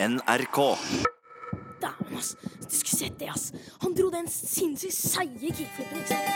NRK. Dæven, ass. Du skulle sett det, ass. Han dro den sinnssykt seige kickflipen, ikke sant?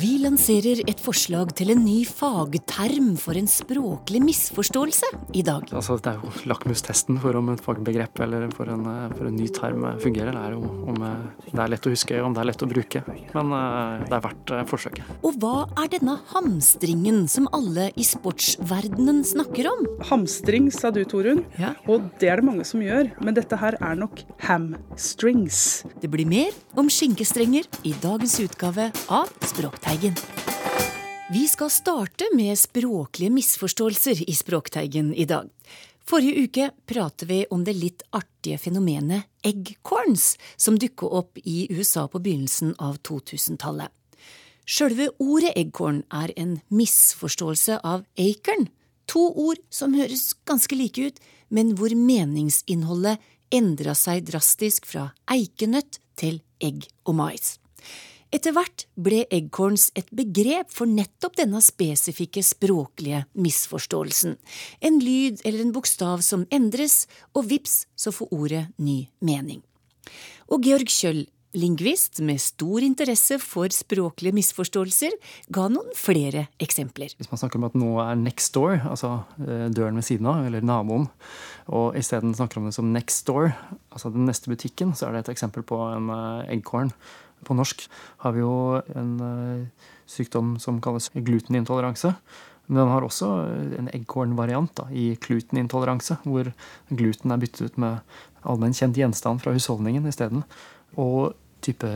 Vi lanserer et forslag til en ny fagterm for en språklig misforståelse i dag. Altså, det er jo Lakmustesten for om et fagbegrep eller for en, eh, for en ny term fungerer. Det er jo om eh, det er lett å huske, om det er lett å bruke. Men eh, det er verdt forsøket. Og hva er denne hamstringen som alle i sportsverdenen snakker om? Hamstring, sa du, Torunn. Ja. Og det er det mange som gjør. Men dette her er nok hamstrings. Det blir mer om skinkestrenger i dagens utgave av Språkteigen. Vi skal starte med språklige misforståelser i Språkteigen i dag. Forrige uke pratet vi om det litt artige fenomenet eggcorns, som dukket opp i USA på begynnelsen av 2000-tallet. Sjølve ordet eggcorn er en misforståelse av acorn, to ord som høres ganske like ut, men hvor meningsinnholdet endra seg drastisk fra eikenøtt til egg og mais. Etter hvert ble eggcorns et begrep for nettopp denne spesifikke språklige misforståelsen. En lyd eller en bokstav som endres, og vips, så får ordet ny mening. Og Georg Kjøll, lingvist med stor interesse for språklige misforståelser, ga noen flere eksempler. Hvis man snakker om at noe er next door, altså eh, døren ved siden av, eller naboen, og isteden snakker om det som next door, altså den neste butikken, så er det et eksempel på en eggkorn. På norsk har vi jo en eh, sykdom som kalles glutenintoleranse. Men den har også en eggcorn-variant i glutenintoleranse, hvor gluten er byttet ut med allmenn kjent gjenstand fra husholdningen isteden. Og type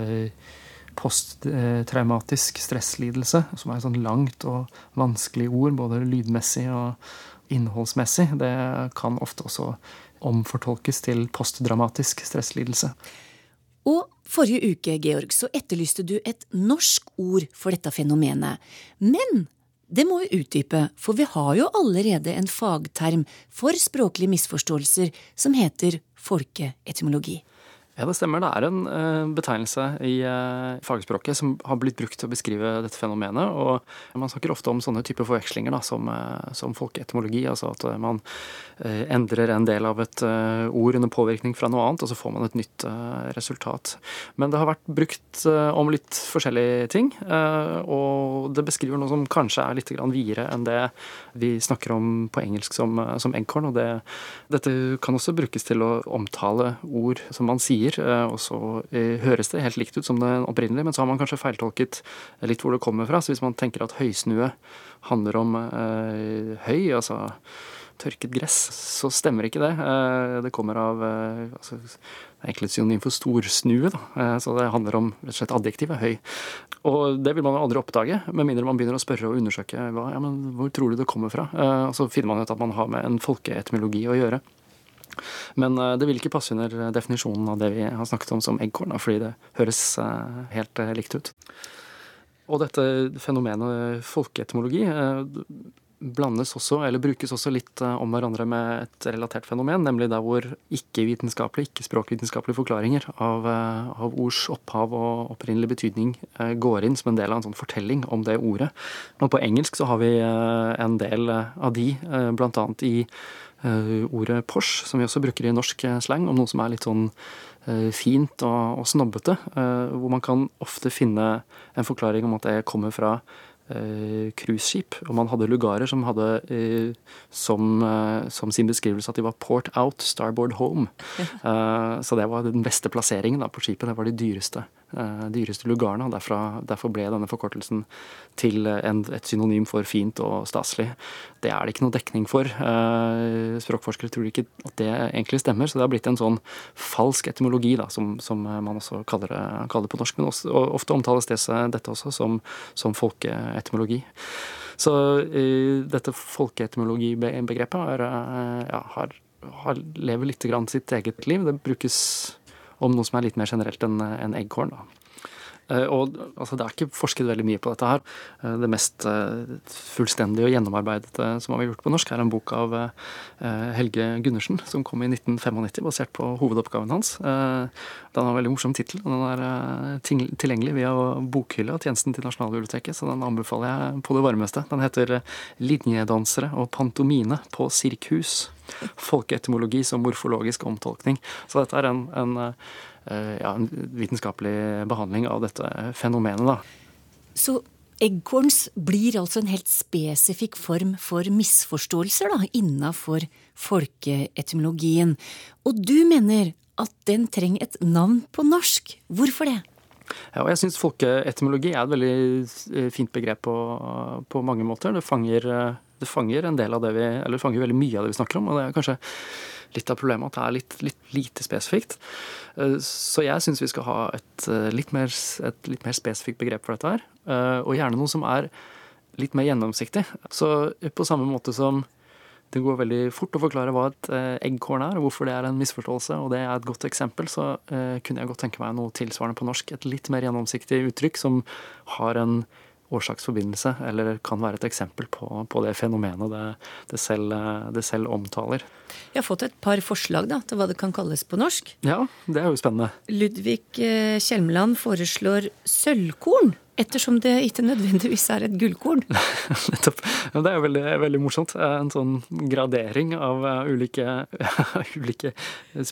posttraumatisk stresslidelse, som er et sånn langt og vanskelig ord, både lydmessig og innholdsmessig, det kan ofte også omfortolkes til postdramatisk stresslidelse. Og forrige uke, Georg, så etterlyste du et norsk ord for dette fenomenet. Men det må vi utdype, for vi har jo allerede en fagterm for språklige misforståelser som heter folkeetymologi. Ja, det stemmer. Det er en eh, betegnelse i eh, fagspråket som har blitt brukt til å beskrive dette fenomenet. Og man snakker ofte om sånne typer forvekslinger da, som, eh, som folkeetymologi. Altså at man endrer en del av et ord under påvirkning fra noe annet, og så får man et nytt resultat. Men det har vært brukt om litt forskjellige ting. og det beskriver noe som kanskje er litt videre enn det vi snakker om på engelsk som, som enkorn. Og det, dette kan også brukes til å omtale ord som man sier, eh, og så eh, høres det helt likt ut som det opprinnelige, men så har man kanskje feiltolket litt hvor det kommer fra. Så hvis man tenker at høysnue handler om eh, høy, altså tørket gress, så stemmer ikke det. Eh, Det kommer av eh, altså, det er egentlig et synonym for storsnue, da. Eh, så det handler om rett og slett adjektivet høy. Og det vil man aldri oppdage, med mindre man begynner å spørre og undersøke hva, ja, men hvor tror du det kommer fra. Eh, Og så finner man ut at man har med en folkeetymologi å gjøre. Men eh, det vil ikke passe under definisjonen av det vi har snakket om som eggkorn, fordi det høres eh, helt eh, likt ut. Og dette fenomenet folkeetymologi eh, blandes også, eller brukes også litt eh, om hverandre med et relatert fenomen, nemlig der hvor ikke-vitenskapelige, ikke-språkvitenskapelige forklaringer av, eh, av ords opphav og opprinnelig betydning eh, går inn som en del av en sånn fortelling om det ordet. Og på engelsk så har vi en del av de, bl.a. i ordet Porsche, som vi også bruker i norsk slang, om noe som er litt sånn fint og, og snobbete. Hvor man kan ofte finne en forklaring om at det kommer fra cruiseskip. Og man hadde lugarer som hadde eh, som, eh, som sin beskrivelse at de var port out, starboard home. Eh, så det var den beste plasseringen da, på skipet. Det var de dyreste, eh, dyreste lugarene. og derfor ble denne forkortelsen til en, et synonym for fint og staselig. Det er det ikke noe dekning for. Eh, språkforskere tror ikke at det egentlig stemmer, så det har blitt en sånn falsk etymologi, da, som, som man også kaller det, kaller det på norsk. Men også, og ofte omtales det, dette også som, som folkeetymologi. Så eh, dette folkeetymologibegrepet har, eh, ja, har, har lever litt sitt eget liv. Det brukes om noe som er litt mer generelt enn en eggkorn. Da. Eh, og altså, det er ikke forsket veldig mye på dette her. Eh, det mest eh, fullstendige og gjennomarbeidede som har vi gjort på norsk, er en bok av Helge Gundersen som kom i 1995, basert på hovedoppgaven hans. Den har en veldig morsom tittel. Den er tilgjengelig via bokhylla tjenesten til Nasjonalbiblioteket, så den anbefaler jeg på det varmeste. Den heter 'Linjedansere og pantomine på sirkhus'. Folkeetymologi som morfologisk omtolkning. Så dette er en, en ja, en vitenskapelig behandling av dette fenomenet. Da. Så eggkorns blir altså en helt spesifikk form for misforståelser da, innafor folkeetymologien. Og du mener at den trenger et navn på norsk. Hvorfor det? Ja, og jeg syns folkeetymologi er et veldig eh, fint begrep på, på mange måter. Det fanger, eh, det fanger, en del av det vi, eller det fanger veldig mye av det vi snakker om. og det er kanskje litt av problemet at det er litt, litt lite spesifikt. Eh, så jeg syns vi skal ha et eh, litt, mer, et litt mer spesifikt begrep for dette her. Eh, og gjerne noe som er litt mer gjennomsiktig. Så på samme måte som det går veldig fort å forklare hva et eggkorn er, og hvorfor det er en misforståelse, og det er et godt eksempel, så kunne jeg godt tenke meg noe tilsvarende på norsk. Et litt mer gjennomsiktig uttrykk som har en årsaksforbindelse, eller kan være et eksempel på, på det fenomenet det, det, selv, det, selv, omtaler. Jeg har fått et par forslag da, til hva det kan kalles på norsk. Ja, det er jo spennende. Ludvig eh, Kjelmeland foreslår sølvkorn. Ettersom det ikke nødvendigvis er et gullkorn. Nettopp. Det er jo veldig, veldig, morsomt. Eh, en sånn gradering av uh, ulike, ulike,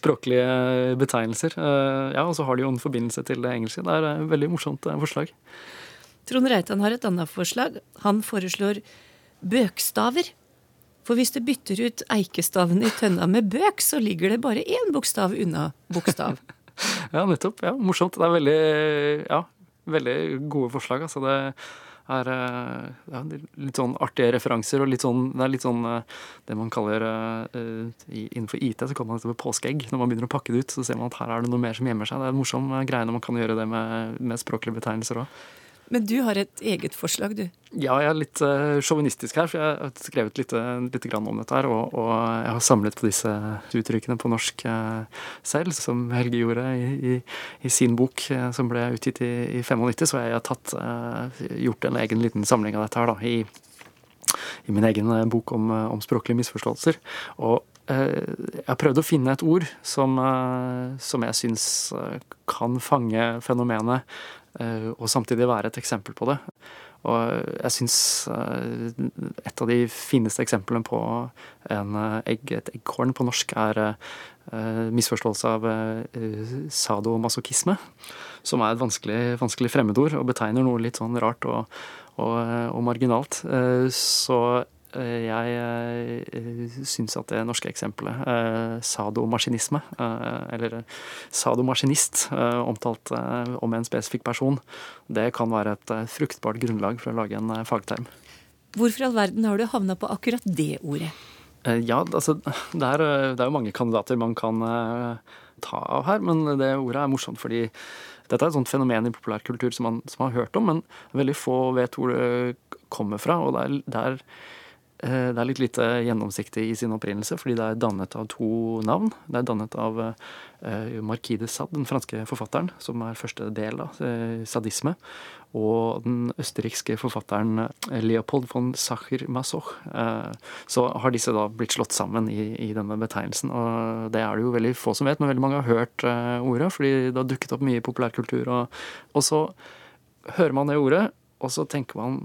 språklige betegnelser. Ja, Og så har de jo en forbindelse til det engelske. Det er et veldig morsomt forslag. Trond Reitan har et annet forslag. Han foreslår bøkstaver. For hvis du bytter ut eikestaven i tønna med bøk, så ligger det bare én bokstav unna bokstav. ja, nettopp. Ja, morsomt. Det er veldig, ja, veldig gode forslag. Altså det er eh, ja, litt sånn artige referanser og litt sånn Det er litt sånn eh, det man kaller uh, Innenfor IT så kaller man dette med påskeegg. Når man begynner å pakke det ut, så ser man at her er det noe mer som gjemmer seg. Det er en morsom greie når man kan gjøre det med, med språklige betegnelser òg. Men du har et eget forslag, du? Ja, jeg er litt uh, sjåvinistisk her, for jeg har skrevet litt, litt grann om dette her. Og, og, jeg har samlet på disse uttrykkene på norsk uh, selv, som Helge gjorde i, i, i sin bok som ble utgitt i, i 95. Så jeg har tatt, gjort en egen liten samling av dette her da, i, i min egen bok om, om språklige misforståelser. Og jeg har prøvd å finne et ord som, som jeg syns kan fange fenomenet Eh, og samtidig være et eksempel på det. Og jeg syns eh, et av de fineste eksemplene på eh, egg, et eggkorn på norsk er misforståelse av sadomasochisme, som er et vanskelig, vanskelig fremmedord og betegner noe litt sånn rart og, og, og marginalt. Så Eh, jeg eh, syns at det norske eksempelet, eh, sadomaskinisme, eller sadomaskinist, omtalt om en spesifikk person, det kan være et fruktbart grunnlag for å lage en fagterm. Hvorfor i all verden har du havna på akkurat det ordet? Ja, altså det er, det er jo mange kandidater man kan ta av her, men det ordet er morsomt fordi dette er et sånt fenomen i populærkultur som man, som man har hørt om, men veldig få vet hvor det kommer fra. og det er, det er Eh, det er litt lite gjennomsiktig i sin opprinnelse, fordi det er dannet av to navn. Det er dannet av uh, Marquis de Sade, den franske forfatteren, som er første del av uh, sadisme. Og den østerrikske forfatteren Leopold von Sacher-Masoch. Uh, så har disse da blitt slått sammen i, i, denne betegnelsen. Og det er det jo veldig få som vet, men veldig mange har hørt ordet, fordi det har dukket opp mye populærkultur. Og, og så hører man det ordet, og så tenker man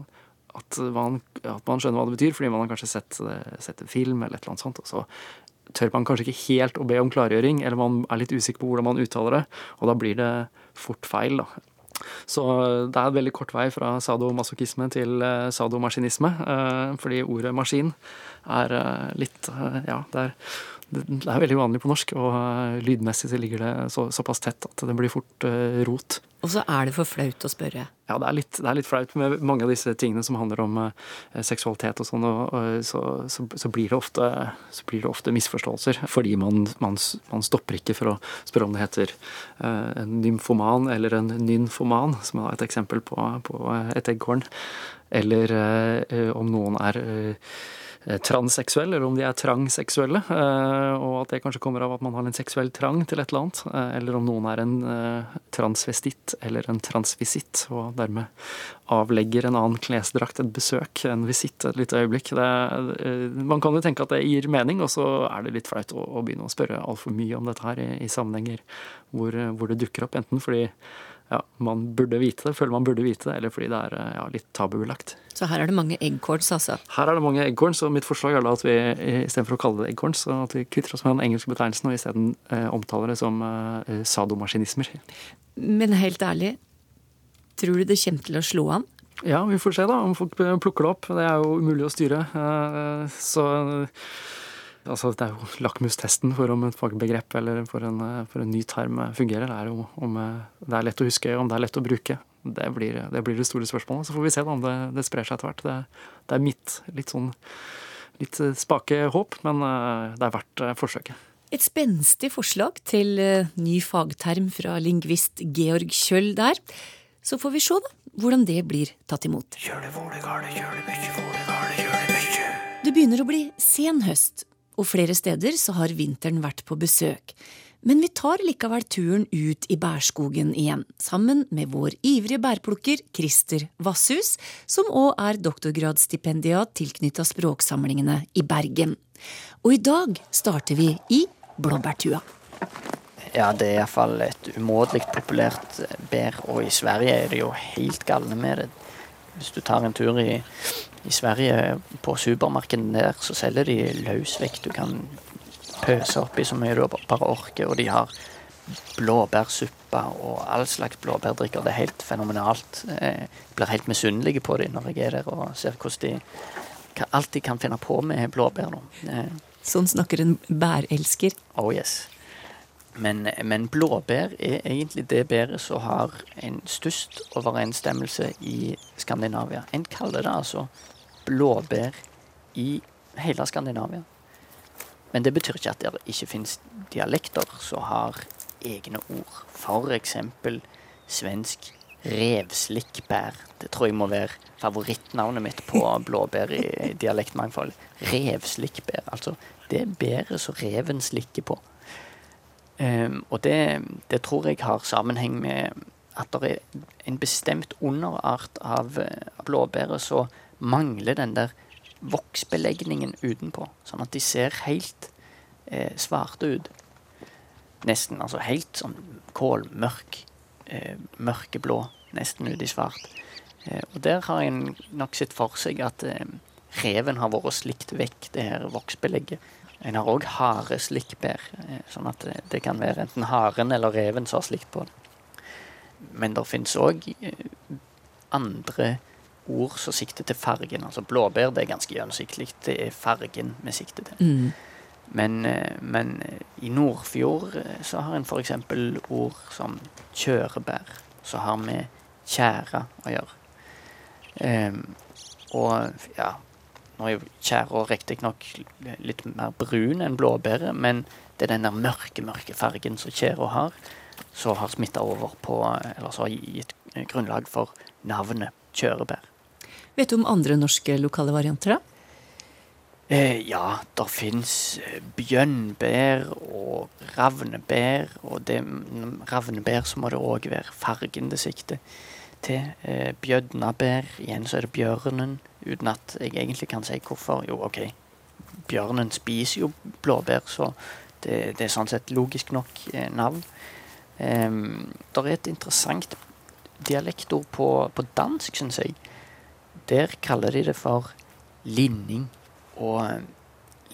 at man, at man, skjønner hva det betyr, fordi man har kanskje sett, sett en film eller et eller annet sånt. og så tør man kanskje ikke helt å be om klargjøring, eller man er litt usikker på hvordan man uttaler det, og da blir det fort feil. da. Så det er en veldig kort vei fra sadomasochisme til eh, sadomaskinisme, eh, fordi ordet maskin er eh, litt Ja, det er det er veldig vanlig på norsk, og eh, lydmessig så ligger det så, såpass tett at det blir fort uh, rot. Og så er det for flaut å spørre? Ja, det er, litt, det er litt flaut med mange av disse tingene som handler om uh, seksualitet og sånn, og, og så, så, så, blir det ofte, så blir det ofte misforståelser. Fordi man, man, man, stopper ikke for å spørre om det heter uh, en nymfoman eller en nynfoman, som er et eksempel på, på et eggkorn. Eller om noen er transseksuelle, eller om de er trangseksuelle. Eh, og at det kanskje kommer av at man har en seksuell trang til et eller annet. Eh, eller om noen er en transvestitt eller en transvisitt, og dermed avlegger en annen klesdrakt et besøk, en visitt et lite øyeblikk. Det, man kan jo tenke at det gir mening, og så er det litt flaut å, å begynne å spørre altfor mye om dette her i, i sammenhenger hvor, hvor det dukker opp, enten fordi ja, man burde vite det, føler man burde vite det, eller fordi det er ja, litt tabubelagt. Så her er det mange eggcorns, altså? Her er det mange eggcorns, og mitt forslag er da at vi istedenfor å kalle det eggcorns, at vi kvitter oss med den engelske betegnelsen og isteden eh, omtaler det som eh, sadomaskinismer. Men helt ærlig, tror du det kommer til å slå an? Ja, vi får se da om folk plukker det opp. Det er jo umulig å styre. Eh, så Altså, det er jo lakmustesten for om et fagbegrep eller for en, for en ny term fungerer. Det er jo om det er lett å huske, om det er lett å bruke. Det blir det, blir det store spørsmålet. Så får vi se da om det, det sprer seg etter hvert. Det, det, er mitt litt sånn litt spake håp, men eh, det er verdt eh, forsøket. Et spenstig forslag til eh, ny fagterm fra lingvist Georg Kjøll der. Så får vi se da, hvordan det blir tatt imot. Det begynner å bli sen høst, og flere steder så har vinteren vært på besøk. Men vi tar likevel turen ut i bærskogen igjen, sammen med vår ivrige bærplukker Christer Vasshus, som òg er doktorgradsstipendiat tilknytta språksamlingene i Bergen. Og i dag starter vi i blåbærtua. Ja, det er iallfall et umåtelig populært bær, og i Sverige er det jo helt galne med det. Hvis du tar en tur i i Sverige, på supermarkedene der, så selger de løsvekt. Du kan pøse oppi så mye du bare orker. Og de har blåbærsuppe og all slags blåbærdrikker. Det er helt fenomenalt. Jeg blir helt misunnelig på dem når jeg er der og ser hvordan de alt de kan finne på med blåbær. Sånn snakker en bærelsker. Oh yes. Men, men, blåbær er egentlig det bæret som har en størst overensstemmelse i Skandinavia. En kaller det altså blåbær i hele Skandinavia. Men det betyr ikke at det ikke finnes dialekter som har egne ord. F.eks. svensk revslikkbær. Det tror jeg må være favorittnavnet mitt på blåbær i dialektmangfold. Revslikkbær. Altså det bæret som reven slikker på. Um, og det, det, tror jeg har sammenheng med at det er en bestemt underart av blåbæret som mangler den der voksbelegningen utenpå. Sånn at de ser helt eh, svarte ut. Nesten. Altså helt sånn kålmørk. Eh, mørkeblå. Nesten ut i svart. Eh, og der har en nok sett for seg at eh, reven har vært slikt vekk det her voksbelegget. En har òg hareslikkbær, eh, sånn at det, det kan være enten haren eller reven som har slikt på det. Men det fins òg eh, andre ord som sikter til fargen. Altså blåbær det er ganske gjennomsiktig. Det er fargen vi sikter til. Mm. Men, eh, men, eh, i Nordfjord eh, så har en f.eks. ord som kjørebær, Så har med tjære å gjøre. Um, og ja Nå er jo tjæra riktignok litt mer brun enn blåbæret, men det er den der mørke, mørke fargen som tjæra har, som har smitta over på Eller som har gitt grunnlag for navnet kjørebær. Vet du om andre norske lokale varianter, da? Eh, ja, det fins bjønnbær bjørnbær og ravnebær. Og det, ravnebær så må det òg være fargen det sikter til. Eh, bjødnabær, igjen så er det bjørnen, uten at jeg egentlig kan si hvorfor. Jo, OK, bjørnen spiser jo blåbær, så det, det er sånn sett logisk nok eh, navn. Eh, det er et interessant dialektord på, på dansk, syns jeg der kaller de det for linning. Og eh,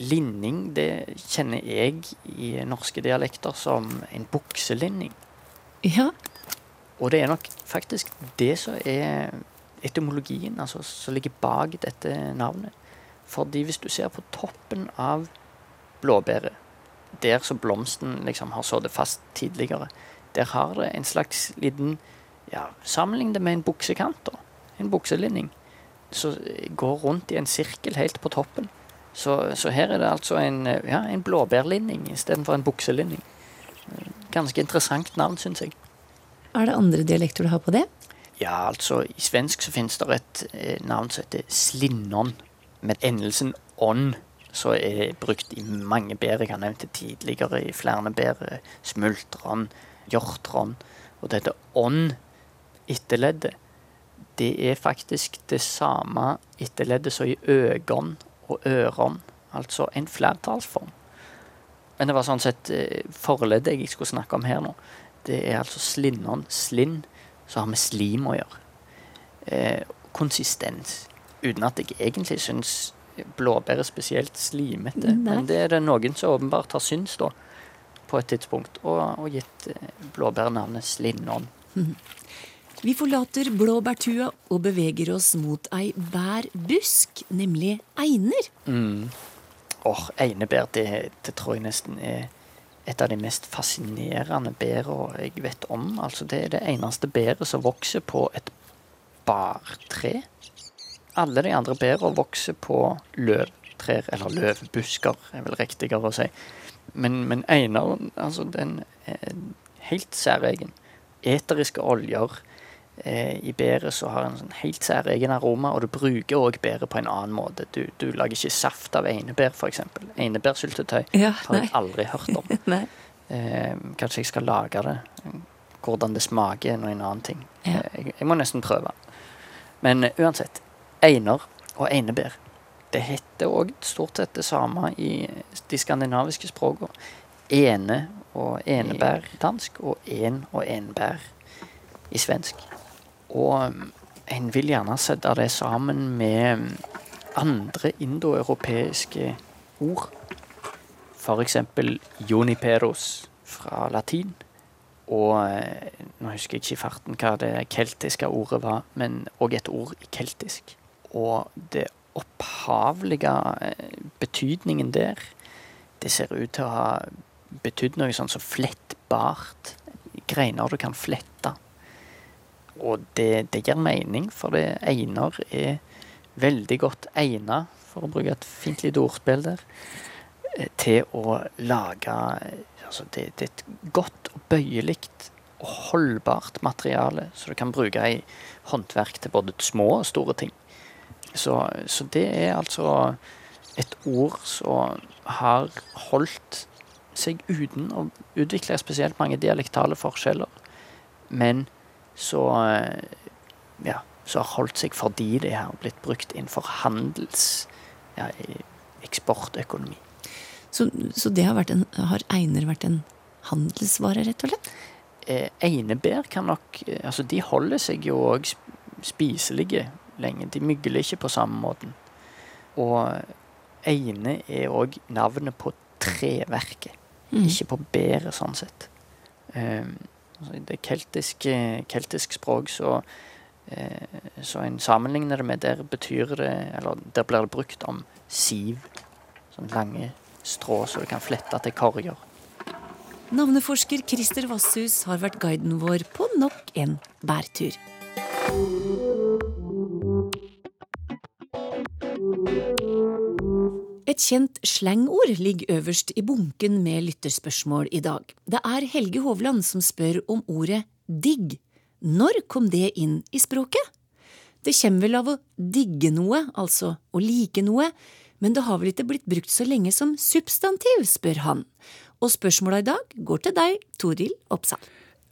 linning, det kjenner jeg i norske dialekter som en bukselinning. Ja. Og det er nok faktisk det som er etymologien, altså som ligger bak dette navnet. Fordi hvis du ser på toppen av blåbæret, der som blomsten liksom har sittet fast tidligere, der har det en slags liten ja, Sammenlign det med en buksekant, da. En bukselinning som går rundt i en sirkel helt på toppen. Så, så her er det altså en, ja, en blåbærlinning istedenfor en bukselinning. Ganske interessant navn, syns jeg. Er det andre dialekter du har på det? Ja, altså i svensk så finnes det et eh, navn som heter slinnon, med endelsen ånd så er brukt i mange bær. Jeg har nevnt det tidligere i flere bær. Smultron, hjortron. Og dette ånd, etterleddet, det er faktisk det samme etterleddet som i øgon og øron. Altså en flertallsform. Men det var sånn sett eh, forleddet jeg skulle snakke om her nå. Det er altså slinnon, slinn, som har med slim å gjøre. Eh, konsistens. Uten at jeg egentlig syns blåbær er spesielt slimete. Nei. Men det er det noen som åpenbart har syntes da, på et tidspunkt, og, og gitt blåbærnavnet blåbær navnet slinnon. Vi forlater blåbærtua og beveger oss mot ei bærbusk, nemlig einer. Åh, einebær, det, det tror jeg nesten er et av de mest fascinerende bæra jeg vet om. Altså, det er det eneste bæret som vokser på et bartre. Alle de andre bæra vokser på løvtrær, eller løvbusker, er vel riktigere å si. Men, men eineren, altså, den er helt særegen. Eteriske oljer i bæret så har en sånn helt særegen aroma, og du bruker òg bæret på en annen måte. Du, du lager ikke saft av einebær, f.eks. Einebærsyltetøy Ja, har jeg aldri hørt om. Eh, kanskje jeg skal lage det. Hvordan det smaker, er en annen ting. Ja. Eh, jeg, jeg må nesten prøve. Men eh, uansett. Einer og einebær. Det heter òg stort sett det samme i de skandinaviske språkene. Ene og enebær i dansk, og en og enbær i svensk. Og mm, en vil gjerne sette det sammen med mm, andre indoeuropeiske ord. For eksempel juniperos fra latin. Og eh, nå husker jeg ikke i farten hva det keltiske ordet var, men òg et ord i keltisk. Og det opphavlige eh, betydningen der, det ser ut til å ha betydd noe sånn som flettbart. Greiner du kan flette. Og det, det gir mening, for det Einar er veldig godt egna, for å bruke et fint lite ordspill der, eh, til å lage Altså, det, det er et godt og bøyelig og holdbart materiale som du kan bruke i håndverk til både små og store ting. Så, så det er altså et ord som har holdt seg uten å utvikle spesielt mange dialektale forskjeller, men så eh, ja, så har holdt seg fordi det har blitt brukt innenfor handels ja, eksportøkonomi. Så, så det har, vært en, har einer vært en handelsvare, rett og slett? Eh, einebær kan nok eh, Altså, de holder seg jo òg spiselige lenge. De mygler ikke på samme måten. Og eine er òg navnet på treverket, ikke på bæret, sånn sett. Um, det keltiske, keltisk språk så eh, Så en sammenligner det med der betyr det Eller der blir det brukt om siv. Sånn lange strå så du kan flette til korger. Navneforsker Christer Vasshus har vært guiden vår på nok en bærtur. Et kjent slangord ligger øverst i bunken med lytterspørsmål i dag. Det er Helge Hovland som spør om ordet digg. Når kom det inn i språket? Det kommer vel av å digge noe, altså å like noe, men det har vel ikke blitt brukt så lenge som substantiv, spør han. Og spørsmåla i dag går til deg, Toril Oppsal.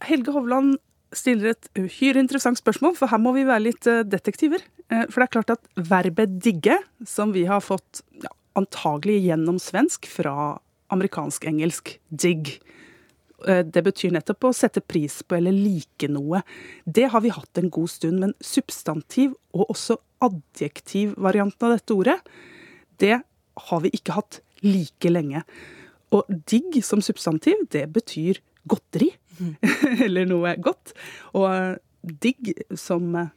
Helge Hovland stiller et uhyre interessant spørsmål, for her må vi være litt eh, detektiver. Eh, For det er klart at verbet digge, som vi har fått ja, antagelig gjennom svensk fra amerikansk-engelsk dig, eh, det betyr nettopp å sette pris på eller like noe. Det har vi hatt en god stund, men substantiv og også adjektivvarianten av dette ordet, det har vi ikke hatt like lenge. Og digg som substantiv, det betyr godteri. Eller noe godt. Og eh, digg som eh,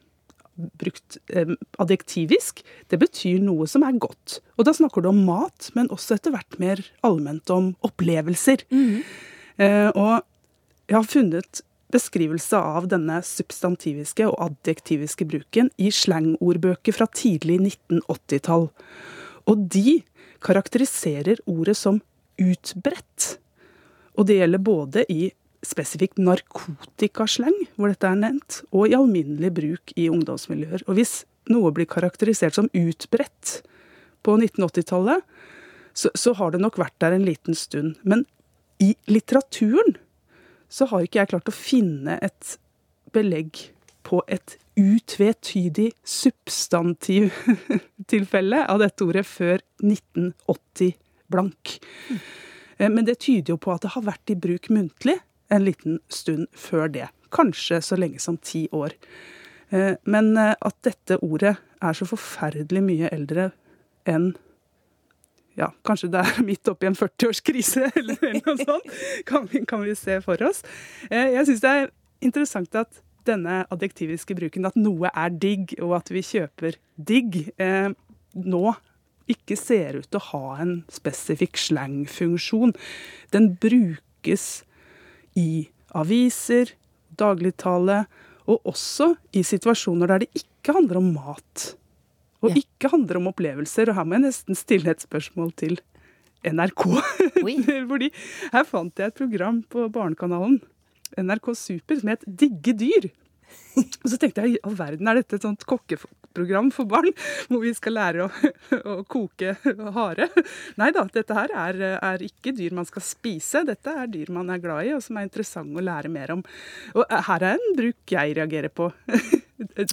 brukt eh, adjektivisk, det betyr noe som er godt. Og da snakker du om mat, men også etter hvert mer allment om opplevelser. Eh, og jeg har funnet beskrivelse av denne substantiviske og adjektiviske bruken i slangordbøker fra tidlig 1980-tall. Og de karakteriserer ordet som utbredt. Og det gjelder både i spesifikt narkotikasleng, hvor dette er nevnt, og i alminnelig bruk i ungdomsmiljøer. Og hvis noe blir karakterisert som utbredt på 1980-tallet, så, så har det nok vært der en liten stund. Men i litteraturen så har ikke jeg klart å finne et belegg på et utvetydig substantivtilfelle av dette ordet før 1980 blank. Eh, Men det tyder jo på at det har vært i bruk muntlig en liten stund før det. Kanskje så lenge som ti år. Eh, Men eh, at dette ordet er så forferdelig mye eldre enn ja, kanskje det er midt oppi en 40-årskrise, eller noe sånt, kan vi, kan vi se for oss. Eh, Jeg syns det er interessant at denne adjektiviske bruken, at noe er digg, og at vi kjøper digg, nå ikke ser ut til å ha en spesifikk slangfunksjon. Den brukes i aviser, dagligtale, og også i situasjoner der det ikke handler om mat. Og Ja. ikke handler om opplevelser. Og her må jeg nesten stille et spørsmål til NRK. Fordi her fant jeg et program på Barnekanalen, NRK Super, som het Digge dyr. Og så tenkte jeg, all verden, er dette et sånt kokkeprogram for barn? Hvor vi skal lære å, å koke hare? Nei da, dette her er, er ikke dyr man skal spise. Dette er dyr man er glad i, og som er interessant å lære mer om. Og her er en bruk jeg reagerer på.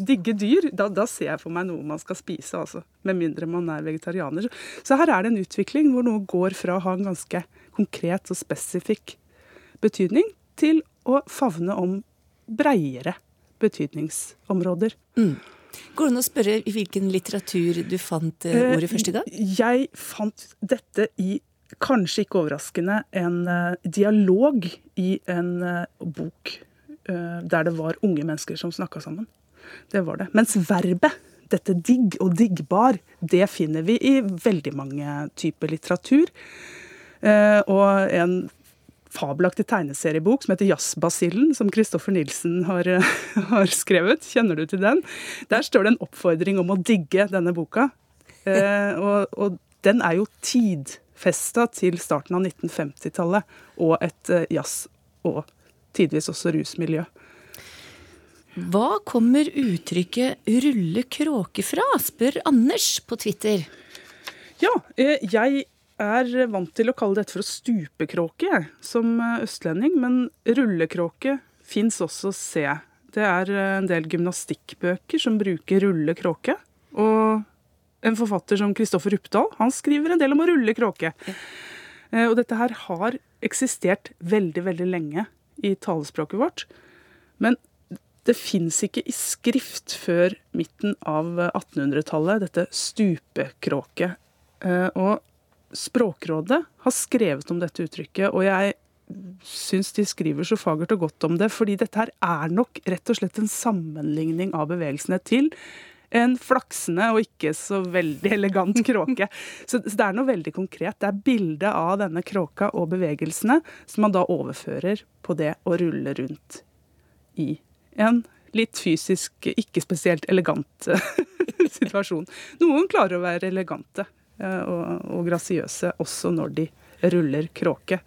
Digge dyr, da, da ser jeg for meg noe man skal spise, altså. Med mindre man er vegetarianer. Så her er det en utvikling hvor noe går fra å ha en ganske konkret og spesifikk betydning, til å favne om breiere betydningsområder. Går det an å spørre i hvilken litteratur du fant ordet ordet første gang? Jeg fant dette i, kanskje ikke overraskende, en eh, dialog i en eh, bok eh, der det var unge mennesker som snakka sammen. Det var det. Mens verbet, dette digg og diggbar, det finner vi i veldig mange typer litteratur. Eh, og en fabelaktig tegneseriebok som heter Jazzbasillen, som Kristoffer Nilsen har, har skrevet. Kjenner du til den? Der står det en oppfordring om å digge denne boka. Eh, og, og den er jo tidfesta til starten av 1950-tallet og et eh, jazz- og tidvis også rusmiljø. Hva kommer uttrykket 'rulle kråke' fra, spør Anders på Twitter. Ja, eh, jeg er vant til å kalle dette for å stupekråke, jeg, som eh, østlending. Men rullekråke fins også, ser jeg. Det er eh, en del gymnastikkbøker som bruker rullekråke. Og en forfatter som Kristoffer Uppdal, han skriver en del om å rulle kråke. Eh, Og dette her har eksistert veldig, veldig lenge i talespråket vårt. Men det fins ikke i skrift før midten av 1800-tallet, dette stupekråket. Eh, Og Språkrådet har skrevet om dette uttrykket, og jeg syns de skriver så fagert og godt om det, fordi dette her er nok rett og slett en sammenligning av bevegelsene til en flaksende og ikke så veldig elegant kråke. Så så det er noe veldig konkret. Det er bildet av denne kråka og bevegelsene som man da overfører på det å rulle rundt i en litt fysisk ikke spesielt elegant situasjon. Noen klarer å være elegante og, og grasiøse også når de ruller kråke.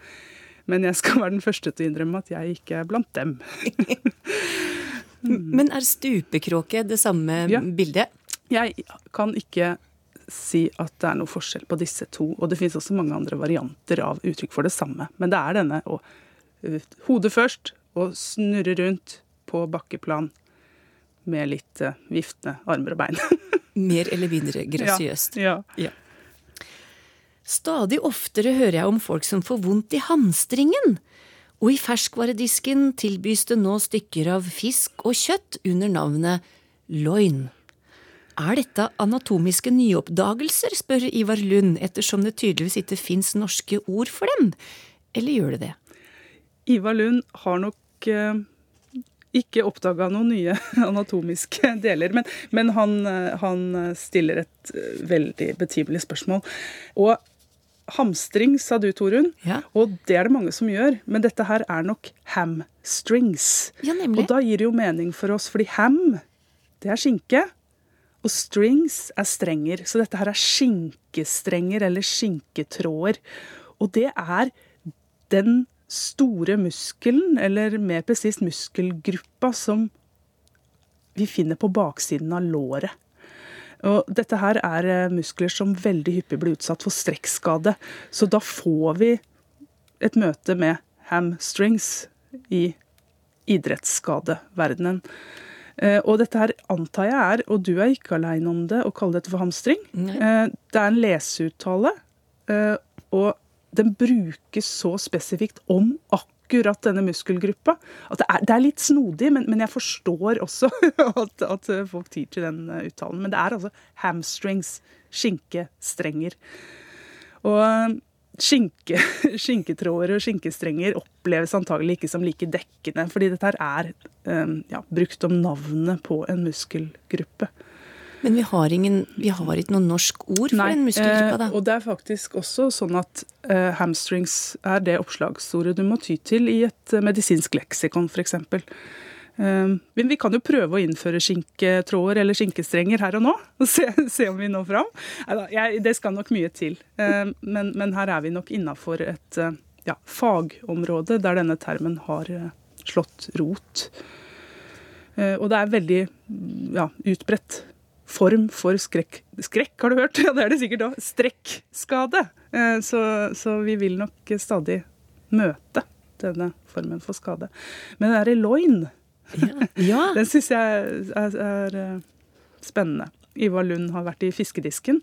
Men jeg skal være den første til å innrømme at jeg ikke er blant dem. Men er stupekråke det samme Ja. bildet? Jeg kan ikke si at det er noe forskjell på disse to. Og det finnes også mange andre varianter av uttrykk for det samme. Men det er denne å hodet først og snurre rundt på bakkeplan med litt uh, viftende armer og bein. Mer eller mindre grasiøst. Ja, ja. Stadig oftere hører jeg om folk som får vondt i hamstringen. Og i ferskvaredisken tilbys det nå stykker av fisk og kjøtt under navnet loin. Er dette anatomiske nyoppdagelser, spør Ivar Lund, ettersom det tydeligvis ikke fins norske ord for dem? Eller gjør det det? Ivar Lund har nok eh, ikke oppdaga noen nye anatomiske deler, men, men han, eh, han stiller et eh, veldig betimelig spørsmål. Og hamstring, sa du, Torunn. Ja. Og det er det mange som gjør, men dette her er nok hamstrings. Ja, nemlig. Og da gir det jo mening for oss, fordi ham, det er skinke. Og strings er strenger. Så dette her er skinkestrenger eller skinketråder. Og det er den store muskelen, eller mer presist muskelgruppa, som vi finner på baksiden av låret. Og dette her er eh, muskler som veldig hyppig blir utsatt for strekkskade. Så da får vi et møte med hamstrings i idrettsskadeverdenen. Eh, og dette her antar jeg er, og du er ikke aleine om det, å kalle dette for hamstring. Nei. Eh, Det er en leseuttale, og den brukes så spesifikt om akkurat denne muskelgruppa. Det er, det er litt snodig, men, men jeg forstår også at, at folk tyr til den eh, uttalen. Men det er altså hamstrings, skinkestrenger. Og eh, skinke, skinketråder og skinkestrenger oppleves antagelig ikke som like dekkende, fordi dette er eh, ja, brukt om navnet på en muskelgruppe. Men vi har, ingen, vi har ikke noe norsk ord for den muskelgruppa, da. eh, og det er faktisk også sånn at eh, hamstrings er det oppslagsordet du må ty til i et eh, medisinsk leksikon, f.eks. Eh, men vi kan jo prøve å innføre skinketråder eller skinkestrenger her og nå, og se, se om vi når fram. Jeg, det skal nok mye til, eh, men, men her er vi nok innafor et uh, ja, fagområde der denne termen har uh, slått rot. Og det er veldig ja, utbredt form for skrekk. Skrekk, har du hørt? Ja, det er det sikkert òg. Strekkskade. Eh, Så, så vi vil nok stadig møte denne formen for skade. Men det derre loin, Ja. ja. den syns jeg er, er eh, spennende. Ivar Lund har vært i fiskedisken,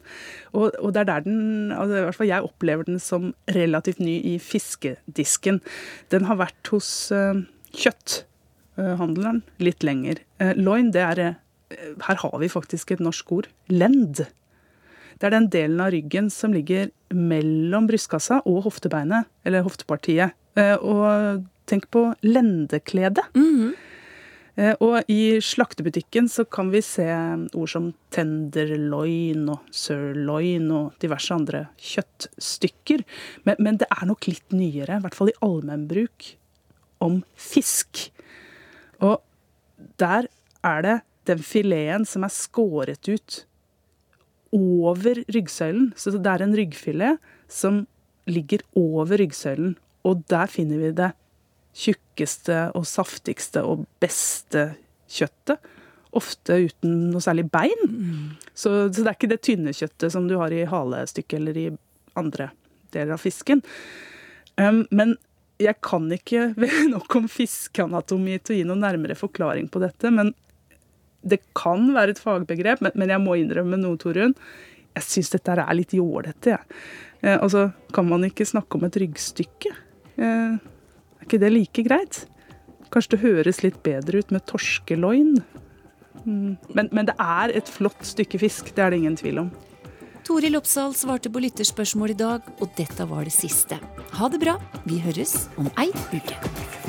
og, og det er der den altså i hvert fall Jeg opplever den som relativt ny i fiskedisken. Den har vært hos eh, kjøtthandleren litt lenger. Loin, det er Her har vi faktisk et norsk ord. Lend. Det er den delen av ryggen som ligger mellom brystkassa og hoftebeinet, eller hoftepartiet. Eh, Og tenk på lendeklede. Mm -hmm. Og i slaktebutikken så kan vi se ord som tenderloin og sirloin og diverse andre kjøttstykker. Men, men det er nok litt nyere, i hvert fall i allmennbruk, om fisk. Og der er det den fileten som er skåret ut over ryggsøylen. Så det er en ryggfilet som ligger over ryggsøylen, og der finner vi det tjukkeste og saftigste og beste kjøttet. Ofte uten noe særlig bein. Så, så det er ikke det tynne kjøttet som du har i halestykket eller i andre deler av fisken. Um, men jeg kan ikke nok om fiskeanatomi til å gi noen nærmere forklaring på dette. Men det kan være et fagbegrep, men, men jeg må innrømme noe, Torunn. Jeg syns dette er litt jålete, jeg. Eh, altså, kan man ikke snakke om et ryggstykke? Eh, er ikke det like greit? Kanskje det høres litt bedre ut med torskeloin? Mm. Men, men det er et flott stykke fisk, det er det ingen tvil om. Toril Oppsal svarte på lytterspørsmål i dag, og dette var det siste. Ha det bra. Vi høres om ei uke.